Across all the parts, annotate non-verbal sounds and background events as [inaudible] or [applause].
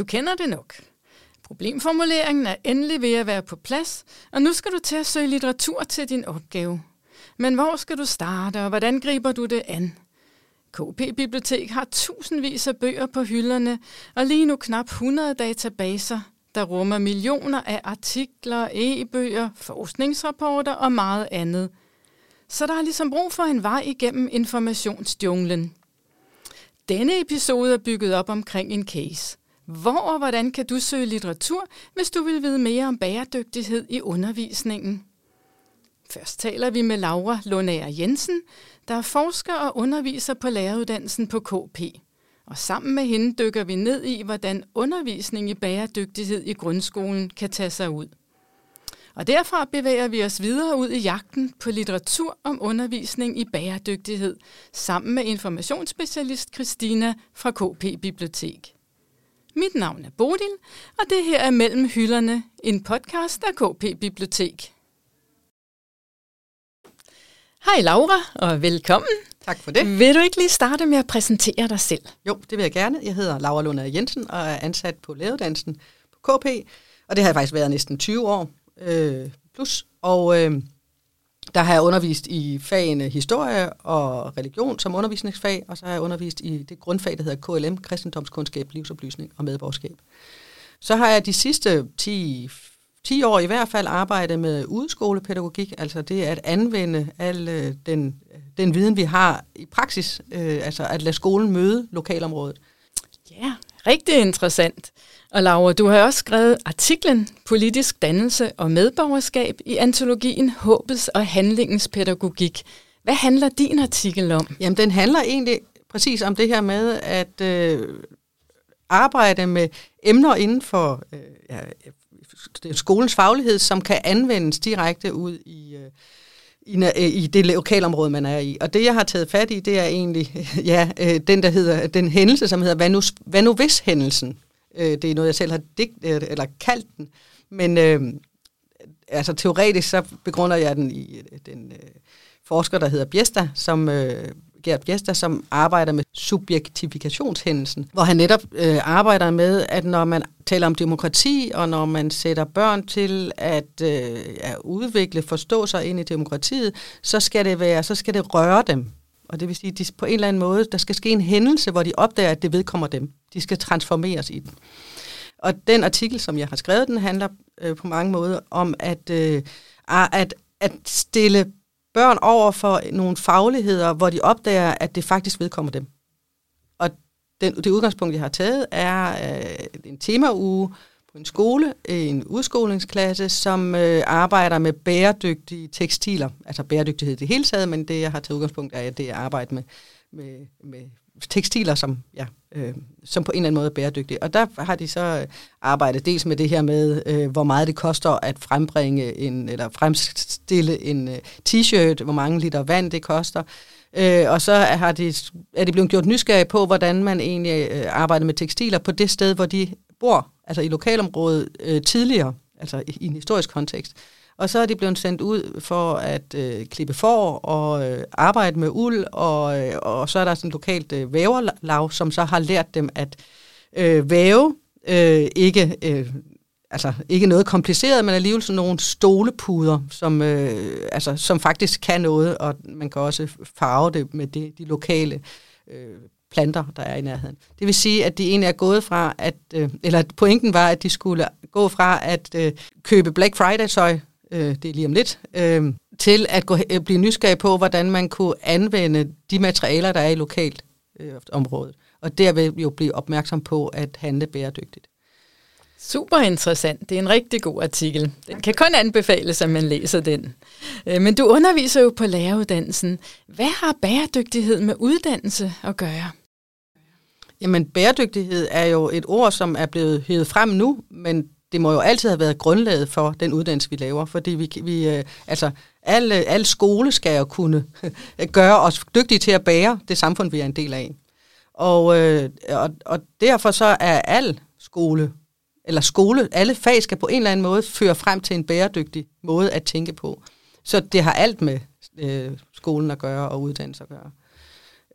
Du kender det nok. Problemformuleringen er endelig ved at være på plads, og nu skal du til at søge litteratur til din opgave. Men hvor skal du starte, og hvordan griber du det an? KP Bibliotek har tusindvis af bøger på hylderne, og lige nu knap 100 databaser, der rummer millioner af artikler, e-bøger, forskningsrapporter og meget andet. Så der er ligesom brug for en vej igennem informationsjunglen. Denne episode er bygget op omkring en case. Hvor og hvordan kan du søge litteratur, hvis du vil vide mere om bæredygtighed i undervisningen? Først taler vi med Laura Lundager Jensen, der er forsker og underviser på læreruddannelsen på KP. Og sammen med hende dykker vi ned i, hvordan undervisning i bæredygtighed i grundskolen kan tage sig ud. Og derfra bevæger vi os videre ud i jagten på litteratur om undervisning i bæredygtighed, sammen med informationsspecialist Christina fra KP Bibliotek. Mit navn er Bodil, og det her er Mellem Hylderne, en podcast af KP Bibliotek. Hej Laura, og velkommen. Tak for det. Vil du ikke lige starte med at præsentere dig selv? Jo, det vil jeg gerne. Jeg hedder Laura Lunde Jensen og er ansat på læreruddannelsen på KP, og det har jeg faktisk været næsten 20 år øh, plus. Og øh, der har jeg undervist i fagene historie og religion som undervisningsfag, og så har jeg undervist i det grundfag, der hedder KLM, kristendomskundskab, livsoplysning og medborgerskab. Så har jeg de sidste 10, 10 år i hvert fald arbejdet med udskolepædagogik, altså det at anvende al øh, den, den viden, vi har i praksis, øh, altså at lade skolen møde lokalområdet. Ja, rigtig interessant. Og Laura, du har også skrevet artiklen Politisk dannelse og medborgerskab i antologien Håbets og handlingens pædagogik. Hvad handler din artikel om? Jamen, den handler egentlig præcis om det her med at øh, arbejde med emner inden for øh, ja, øh, skolens faglighed, som kan anvendes direkte ud i, øh, i, øh, i det lokalområde, man er i. Og det, jeg har taget fat i, det er egentlig [laughs] ja, øh, den, der hedder, den hændelse, som hedder hvad nu, hvad nu hvis hændelsen. Øh, det er noget, jeg selv har digt, øh, eller kaldt den. Men øh, altså, teoretisk så begrunder jeg den i øh, den øh, forsker, der hedder Bjesta, som øh, Gerd Bjesta, som arbejder med subjektifikationshændelsen, hvor han netop øh, arbejder med, at når man taler om demokrati, og når man sætter børn til at, øh, at udvikle, forstå sig ind i demokratiet, så skal det være, så skal det røre dem. Og det vil sige, at de på en eller anden måde, der skal ske en hændelse, hvor de opdager, at det vedkommer dem. De skal transformeres i den. Og den artikel, som jeg har skrevet, den handler øh, på mange måder om at, øh, at, at stille børn over for nogle fagligheder, hvor de opdager, at det faktisk vedkommer dem. Og den, det udgangspunkt, jeg har taget, er øh, en temauge på en skole, øh, en udskolingsklasse, som øh, arbejder med bæredygtige tekstiler. Altså bæredygtighed i det hele taget, men det, jeg har taget udgangspunkt af, det er arbejde med, med, med tekstiler, som, ja, øh, som på en eller anden måde er bæredygtige. Og der har de så øh, arbejdet dels med det her med, øh, hvor meget det koster at frembringe en, eller fremstille en øh, t-shirt, hvor mange liter vand det koster. Øh, og så har de, er de blevet gjort nysgerrige på, hvordan man egentlig øh, arbejder med tekstiler på det sted, hvor de bor, altså i lokalområdet øh, tidligere, altså i, i en historisk kontekst. Og så er de blevet sendt ud for at øh, klippe for og øh, arbejde med uld, og, øh, og så er der sådan et lokalt øh, væverlag, som så har lært dem at øh, væve, øh, ikke, øh, altså, ikke noget kompliceret, men alligevel sådan nogle stolepuder, som, øh, altså, som faktisk kan noget, og man kan også farve det med det, de lokale øh, planter, der er i nærheden. Det vil sige, at de egentlig er gået fra, at, øh, eller pointen var, at de skulle gå fra at øh, købe Black Friday-tøj øh, det er lige om lidt, øh, til at gå, øh, blive nysgerrig på, hvordan man kunne anvende de materialer, der er i lokalt øh, området. Og derved jo blive opmærksom på at handle bæredygtigt. Super interessant. Det er en rigtig god artikel. Den kan kun anbefales, at man læser den. Øh, men du underviser jo på læreruddannelsen. Hvad har bæredygtighed med uddannelse at gøre? Jamen, bæredygtighed er jo et ord, som er blevet hævet frem nu, men det må jo altid have været grundlaget for den uddannelse, vi laver, fordi vi, vi øh, altså, al, øh, al skole skal jo kunne [laughs] gøre os dygtige til at bære det samfund, vi er en del af. Og, øh, og, og derfor så er al skole, eller skole, alle fag skal på en eller anden måde føre frem til en bæredygtig måde at tænke på. Så det har alt med øh, skolen at gøre og uddannelse at gøre.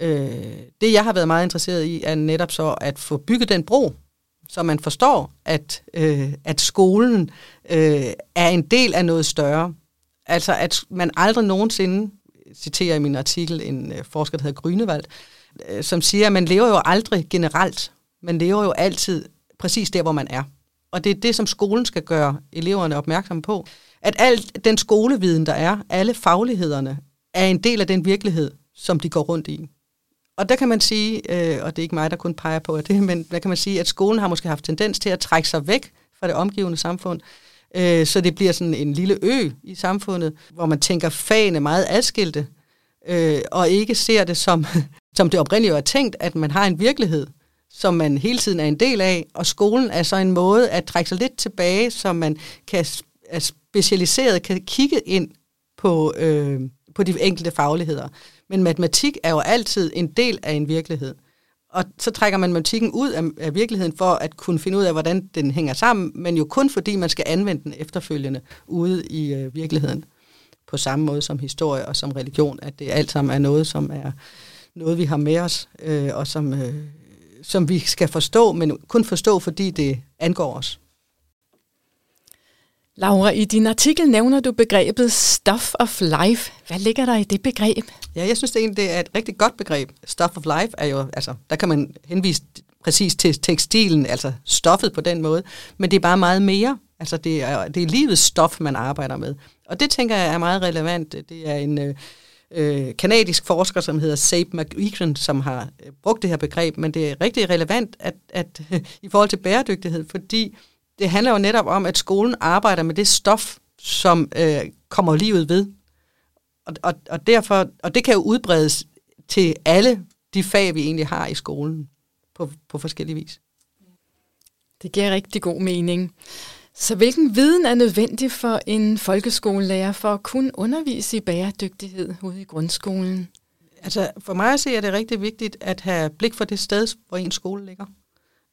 Øh, det, jeg har været meget interesseret i, er netop så at få bygget den bro så man forstår, at, øh, at skolen øh, er en del af noget større. Altså at man aldrig nogensinde, citerer i min artikel en øh, forsker, der hedder Grynevald, øh, som siger, at man lever jo aldrig generelt. Man lever jo altid præcis der, hvor man er. Og det er det, som skolen skal gøre eleverne opmærksomme på. At al den skoleviden, der er, alle faglighederne, er en del af den virkelighed, som de går rundt i. Og der kan man sige, øh, og det er ikke mig, der kun peger på det, men der kan man sige, at skolen har måske haft tendens til at trække sig væk fra det omgivende samfund, øh, så det bliver sådan en lille ø i samfundet, hvor man tænker fagene meget adskilte, øh, og ikke ser det som, [laughs] som det oprindeligt er tænkt, at man har en virkelighed, som man hele tiden er en del af, og skolen er så en måde at trække sig lidt tilbage, så man kan er specialiseret kan kigge ind på, øh, på de enkelte fagligheder. Men matematik er jo altid en del af en virkelighed. Og så trækker man matematikken ud af, af virkeligheden for at kunne finde ud af, hvordan den hænger sammen, men jo kun fordi man skal anvende den efterfølgende ude i øh, virkeligheden. På samme måde som historie og som religion, at det alt sammen er noget, som er noget, vi har med os, øh, og som, øh, som vi skal forstå, men kun forstå, fordi det angår os. Laura, i din artikel nævner du begrebet stuff of life. Hvad ligger der i det begreb? Ja, jeg synes det egentlig, det er et rigtig godt begreb. Stuff of life er jo, altså, der kan man henvise præcis til tekstilen, altså stoffet på den måde, men det er bare meget mere. Altså det er, det er livets stof, man arbejder med. Og det tænker jeg er meget relevant. Det er en øh, øh kanadisk forsker, som hedder Sabe McEachran, som har øh, brugt det her begreb, men det er rigtig relevant at, at, [laughs] i forhold til bæredygtighed, fordi det handler jo netop om, at skolen arbejder med det stof, som øh, kommer livet ved. Og, og, og, derfor, og det kan jo udbredes til alle de fag, vi egentlig har i skolen på, på forskellige vis. Det giver rigtig god mening. Så hvilken viden er nødvendig for en folkeskolelærer for at kunne undervise i bæredygtighed ude i grundskolen? Altså for mig at se er det rigtig vigtigt at have blik for det sted, hvor en skole ligger.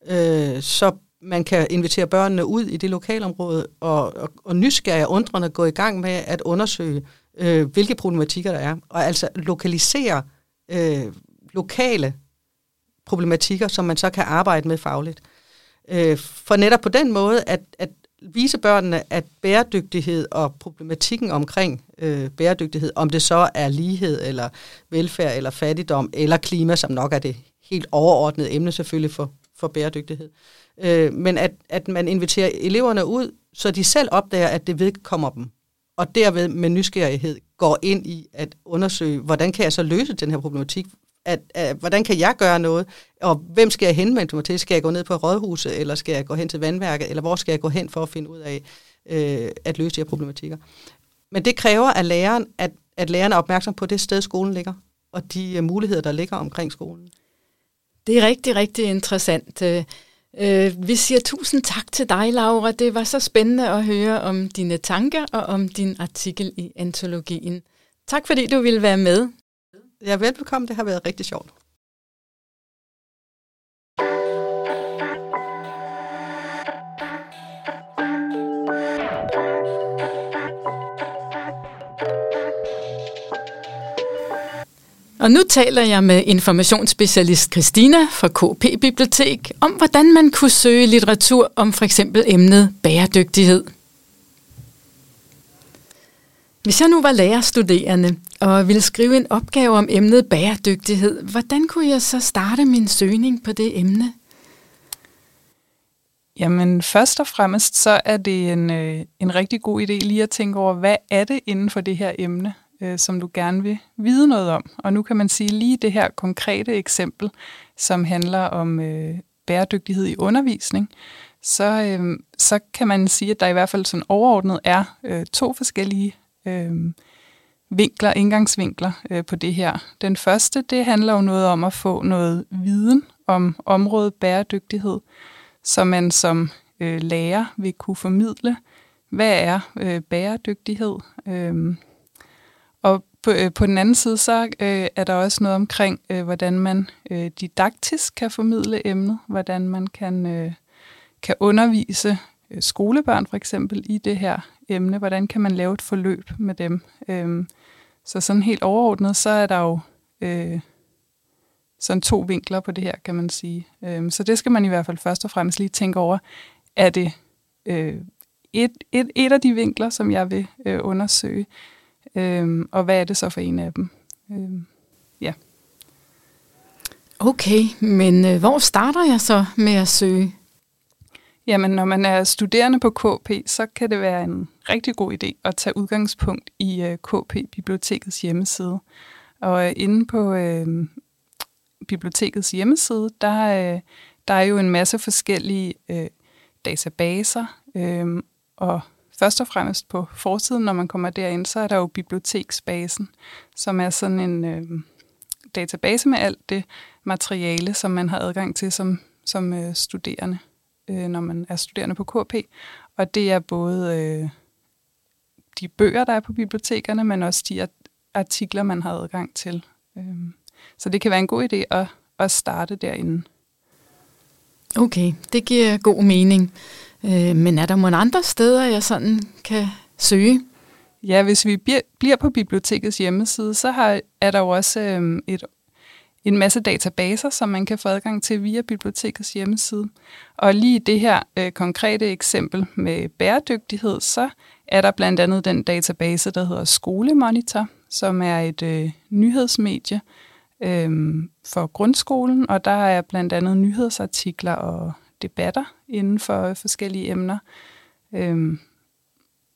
Øh, så man kan invitere børnene ud i det lokalområde og, og, og nysgerrige undrende gå i gang med at undersøge, øh, hvilke problematikker der er, og altså lokalisere øh, lokale problematikker, som man så kan arbejde med fagligt. Øh, for netop på den måde at, at vise børnene, at bæredygtighed og problematikken omkring øh, bæredygtighed, om det så er lighed eller velfærd eller fattigdom eller klima, som nok er det helt overordnede emne selvfølgelig for, for bæredygtighed, øh, men at, at man inviterer eleverne ud, så de selv opdager, at det vedkommer dem, og derved med nysgerrighed går ind i at undersøge, hvordan kan jeg så løse den her problematik, at, at, hvordan kan jeg gøre noget, og hvem skal jeg henvende mig til? Skal jeg gå ned på rådhuset, eller skal jeg gå hen til vandværket, eller hvor skal jeg gå hen for at finde ud af øh, at løse de her problematikker? Men det kræver af læreren, at, at læreren er opmærksom på det sted, skolen ligger, og de øh, muligheder, der ligger omkring skolen. Det er rigtig, rigtig interessant. Øh, øh, vi siger tusind tak til dig, Laura. Det var så spændende at høre om dine tanker og om din artikel i antologien. Tak fordi du ville være med. Ja, velbekomme. Det har været rigtig sjovt. Og nu taler jeg med informationsspecialist Christina fra KP Bibliotek om, hvordan man kunne søge litteratur om for eksempel emnet bæredygtighed. Hvis jeg nu var lærerstuderende og ville skrive en opgave om emnet bæredygtighed, hvordan kunne jeg så starte min søgning på det emne? Jamen først og fremmest så er det en, øh, en rigtig god idé lige at tænke over, hvad er det inden for det her emne? Øh, som du gerne vil vide noget om. Og nu kan man sige lige det her konkrete eksempel, som handler om øh, bæredygtighed i undervisning, så, øh, så kan man sige, at der i hvert fald sådan overordnet er øh, to forskellige øh, vinkler, indgangsvinkler øh, på det her. Den første, det handler jo noget om at få noget viden om området bæredygtighed, så man som øh, lærer vil kunne formidle, hvad er øh, bæredygtighed? Øh, og på, øh, på den anden side, så øh, er der også noget omkring, øh, hvordan man øh, didaktisk kan formidle emnet, hvordan man kan, øh, kan undervise øh, skolebørn for eksempel i det her emne, hvordan kan man lave et forløb med dem. Øh, så sådan helt overordnet, så er der jo øh, sådan to vinkler på det her, kan man sige. Øh, så det skal man i hvert fald først og fremmest lige tænke over. Er det øh, et, et, et af de vinkler, som jeg vil øh, undersøge? Øhm, og hvad er det så for en af dem? Øhm, ja. Okay, men øh, hvor starter jeg så med at søge? Jamen, når man er studerende på KP, så kan det være en rigtig god idé at tage udgangspunkt i øh, KP Bibliotekets hjemmeside. Og øh, inde på øh, bibliotekets hjemmeside, der, øh, der er jo en masse forskellige øh, databaser, øh, og først og fremmest på fortiden, når man kommer derind, så er der jo biblioteksbasen, som er sådan en øh, database med alt det materiale, som man har adgang til som, som øh, studerende, øh, når man er studerende på KP. Og det er både øh, de bøger, der er på bibliotekerne, men også de artikler, man har adgang til. Øh, så det kan være en god idé at, at starte derinde. Okay, det giver god mening. Øh, men er der nogle andre steder, jeg sådan kan søge? Ja, hvis vi bliver på bibliotekets hjemmeside, så har, er der jo også øh, et, en masse databaser, som man kan få adgang til via bibliotekets hjemmeside. Og lige i det her øh, konkrete eksempel med bæredygtighed, så er der blandt andet den database, der hedder Skolemonitor, som er et øh, nyhedsmedie øh, for grundskolen, og der er blandt andet nyhedsartikler og debatter inden for øh, forskellige emner. Øhm,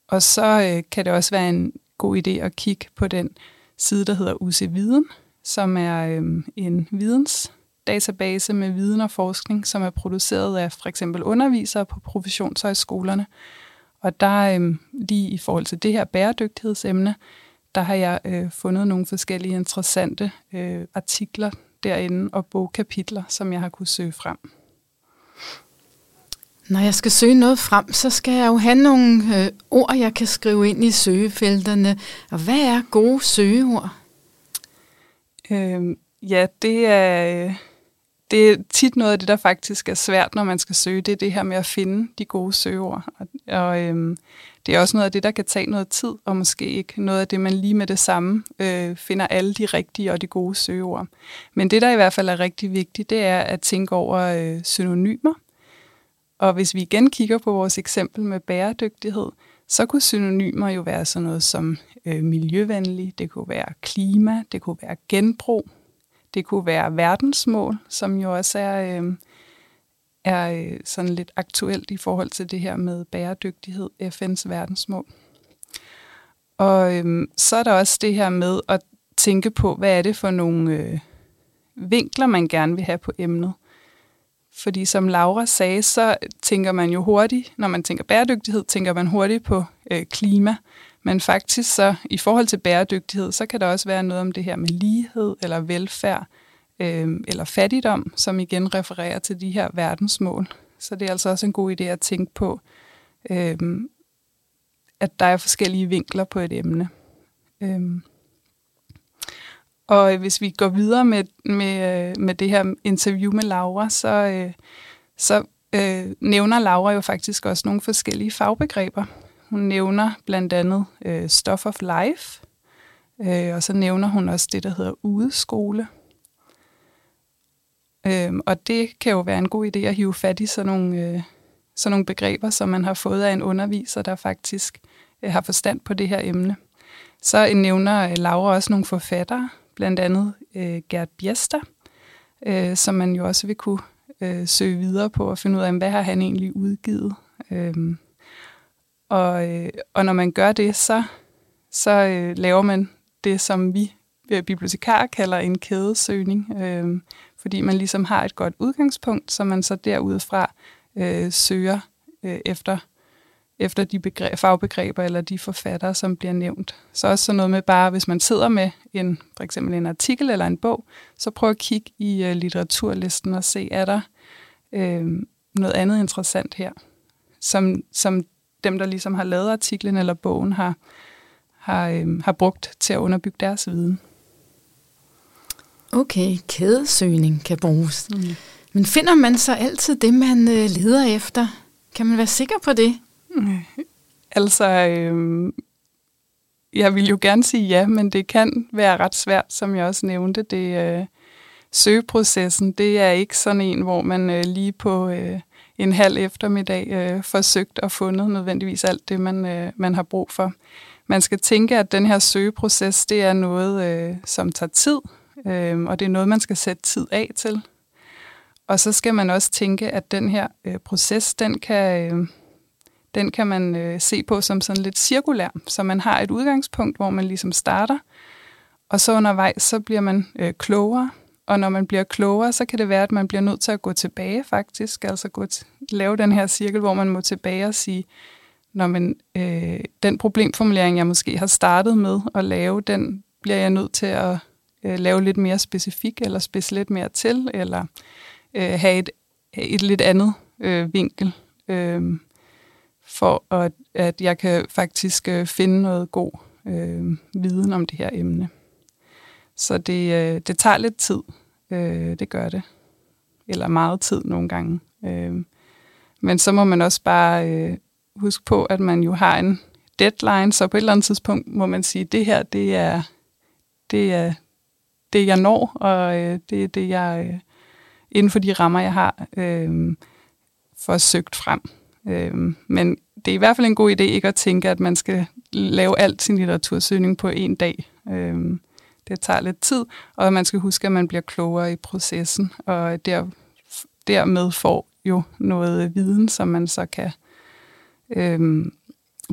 og så øh, kan det også være en god idé at kigge på den side, der hedder UC Viden, som er øhm, en vidensdatabase med viden og forskning, som er produceret af for eksempel undervisere på professionshøjskolerne. Og der øhm, lige i forhold til det her bæredygtighedsemne, der har jeg øh, fundet nogle forskellige interessante øh, artikler derinde og bogkapitler, som jeg har kunne søge frem. Når jeg skal søge noget frem, så skal jeg jo have nogle øh, ord, jeg kan skrive ind i søgefelterne. Og hvad er gode søgeord? Øhm, ja, det er, øh, det er tit noget af det, der faktisk er svært, når man skal søge. Det er det her med at finde de gode søgeord. Og, og øhm, det er også noget af det, der kan tage noget tid, og måske ikke noget af det, man lige med det samme øh, finder alle de rigtige og de gode søgeord. Men det, der i hvert fald er rigtig vigtigt, det er at tænke over øh, synonymer. Og hvis vi igen kigger på vores eksempel med bæredygtighed, så kunne synonymer jo være sådan noget som øh, miljøvenlig, det kunne være klima, det kunne være genbrug, det kunne være verdensmål, som jo også er, øh, er øh, sådan lidt aktuelt i forhold til det her med bæredygtighed, FN's verdensmål. Og øh, så er der også det her med at tænke på, hvad er det for nogle øh, vinkler, man gerne vil have på emnet. Fordi som Laura sagde, så tænker man jo hurtigt, når man tænker bæredygtighed, tænker man hurtigt på øh, klima. Men faktisk så i forhold til bæredygtighed, så kan der også være noget om det her med lighed eller velfærd øh, eller fattigdom, som igen refererer til de her verdensmål. Så det er altså også en god idé at tænke på, øh, at der er forskellige vinkler på et emne. Øh. Og hvis vi går videre med, med, øh, med det her interview med Laura, så, øh, så øh, nævner Laura jo faktisk også nogle forskellige fagbegreber. Hun nævner blandt andet øh, Stuff of Life, øh, og så nævner hun også det, der hedder udeskole. Øh, og det kan jo være en god idé at hive fat i sådan nogle, øh, sådan nogle begreber, som man har fået af en underviser, der faktisk øh, har forstand på det her emne. Så nævner øh, Laura også nogle forfattere, blandt andet øh, Gert Biester, øh, som man jo også vil kunne øh, søge videre på og finde ud af, hvad har han egentlig udgivet. Øh, og, øh, og når man gør det, så, så øh, laver man det, som vi øh, bibliotekarer kalder en kædesøgning, øh, fordi man ligesom har et godt udgangspunkt, så man så derudfra øh, søger øh, efter efter de begreb, fagbegreber eller de forfattere, som bliver nævnt. Så også sådan noget med bare, hvis man sidder med en, for eksempel en artikel eller en bog, så prøv at kigge i uh, litteraturlisten og se, er der øh, noget andet interessant her, som, som dem, der ligesom har lavet artiklen eller bogen, har, har, øh, har brugt til at underbygge deres viden. Okay, kædesøgning kan bruges. Mm. Men finder man så altid det, man øh, leder efter? Kan man være sikker på det? [laughs] Altså, øh, jeg vil jo gerne sige ja, men det kan være ret svært, som jeg også nævnte. Det, øh, søgeprocessen, det er ikke sådan en, hvor man øh, lige på øh, en halv eftermiddag øh, forsøgt og fundet nødvendigvis alt det, man, øh, man har brug for. Man skal tænke, at den her søgeproces, det er noget, øh, som tager tid, øh, og det er noget, man skal sætte tid af til. Og så skal man også tænke, at den her øh, proces, den kan, øh, den kan man øh, se på som sådan lidt cirkulær. Så man har et udgangspunkt, hvor man ligesom starter, og så undervejs, så bliver man øh, klogere. Og når man bliver klogere, så kan det være, at man bliver nødt til at gå tilbage faktisk, altså gå til, lave den her cirkel, hvor man må tilbage og sige, når man, øh, den problemformulering, jeg måske har startet med at lave, den bliver jeg nødt til at øh, lave lidt mere specifik, eller spidse lidt mere til, eller øh, have et, et lidt andet øh, vinkel, øh, for at, at jeg kan faktisk øh, finde noget god øh, viden om det her emne. Så det, øh, det tager lidt tid, øh, det gør det. Eller meget tid nogle gange. Øh, men så må man også bare øh, huske på, at man jo har en deadline, så på et eller andet tidspunkt må man sige, at det her, det er det, er, det jeg når, og øh, det er det, jeg øh, inden for de rammer, jeg har, øh, forsøgt frem. Øh, men det er i hvert fald en god idé ikke at tænke, at man skal lave alt sin litteratursøgning på en dag. Øh, det tager lidt tid, og man skal huske, at man bliver klogere i processen, og der, dermed får jo noget viden, som man så kan øh,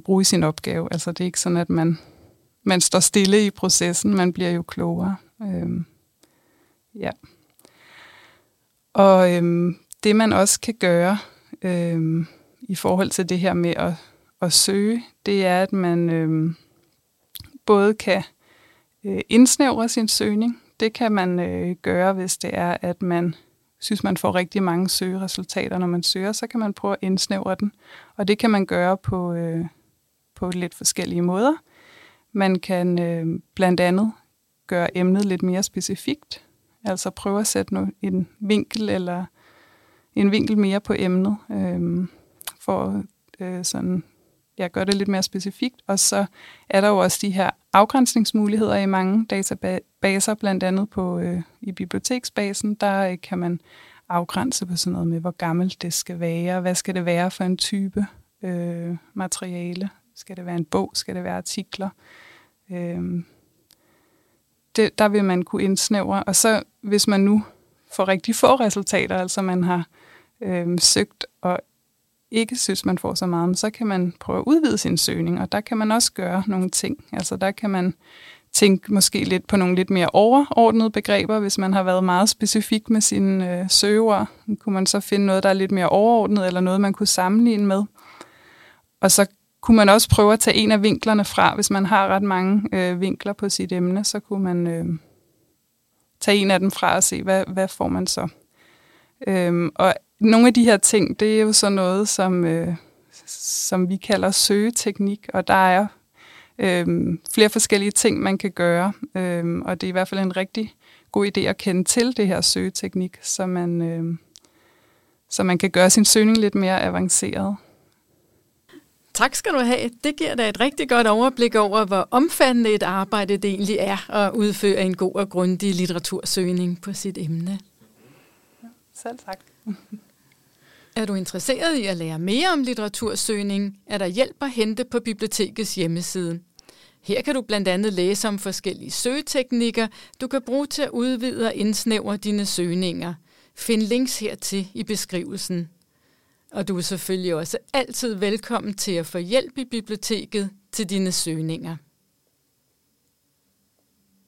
bruge i sin opgave. Altså det er ikke sådan, at man, man står stille i processen, man bliver jo klogere. Øh, ja. Og øh, det man også kan gøre Øh, i forhold til det her med at, at søge, det er, at man øh, både kan øh, indsnævre sin søgning. Det kan man øh, gøre, hvis det er, at man synes, man får rigtig mange søgeresultater, når man søger, så kan man prøve at indsnævre den. Og det kan man gøre på, øh, på lidt forskellige måder. Man kan øh, blandt andet gøre emnet lidt mere specifikt. Altså prøve at sætte en vinkel eller en vinkel mere på emnet, øh, for øh, sådan, jeg gør det lidt mere specifikt. Og så er der jo også de her afgrænsningsmuligheder i mange databaser, blandt andet på øh, i biblioteksbasen, der øh, kan man afgrænse på sådan noget med, hvor gammelt det skal være, hvad skal det være for en type øh, materiale, skal det være en bog, skal det være artikler, øh, det, der vil man kunne indsnævre. Og så hvis man nu får rigtig få resultater, altså man har øh, søgt og ikke synes, man får så meget, så kan man prøve at udvide sin søgning, og der kan man også gøre nogle ting. Altså der kan man tænke måske lidt på nogle lidt mere overordnede begreber, hvis man har været meget specifik med sine øh, søger. Kunne man så finde noget, der er lidt mere overordnet, eller noget, man kunne sammenligne med. Og så kunne man også prøve at tage en af vinklerne fra. Hvis man har ret mange øh, vinkler på sit emne, så kunne man øh, tage en af dem fra og se, hvad, hvad får man så. Øhm, og nogle af de her ting, det er jo så noget, som, øh, som vi kalder søgeteknik, og der er øh, flere forskellige ting, man kan gøre, øh, og det er i hvert fald en rigtig god idé at kende til det her søgeteknik, så man, øh, så man kan gøre sin søgning lidt mere avanceret. Tak skal du have. Det giver dig et rigtig godt overblik over, hvor omfattende et arbejde det egentlig er at udføre en god og grundig litteratursøgning på sit emne. Ja, selv tak. Er du interesseret i at lære mere om litteratursøgning, er der hjælp at hente på bibliotekets hjemmeside. Her kan du blandt andet læse om forskellige søgeteknikker, du kan bruge til at udvide og indsnævre dine søgninger. Find links hertil i beskrivelsen. Og du er selvfølgelig også altid velkommen til at få hjælp i biblioteket til dine søgninger.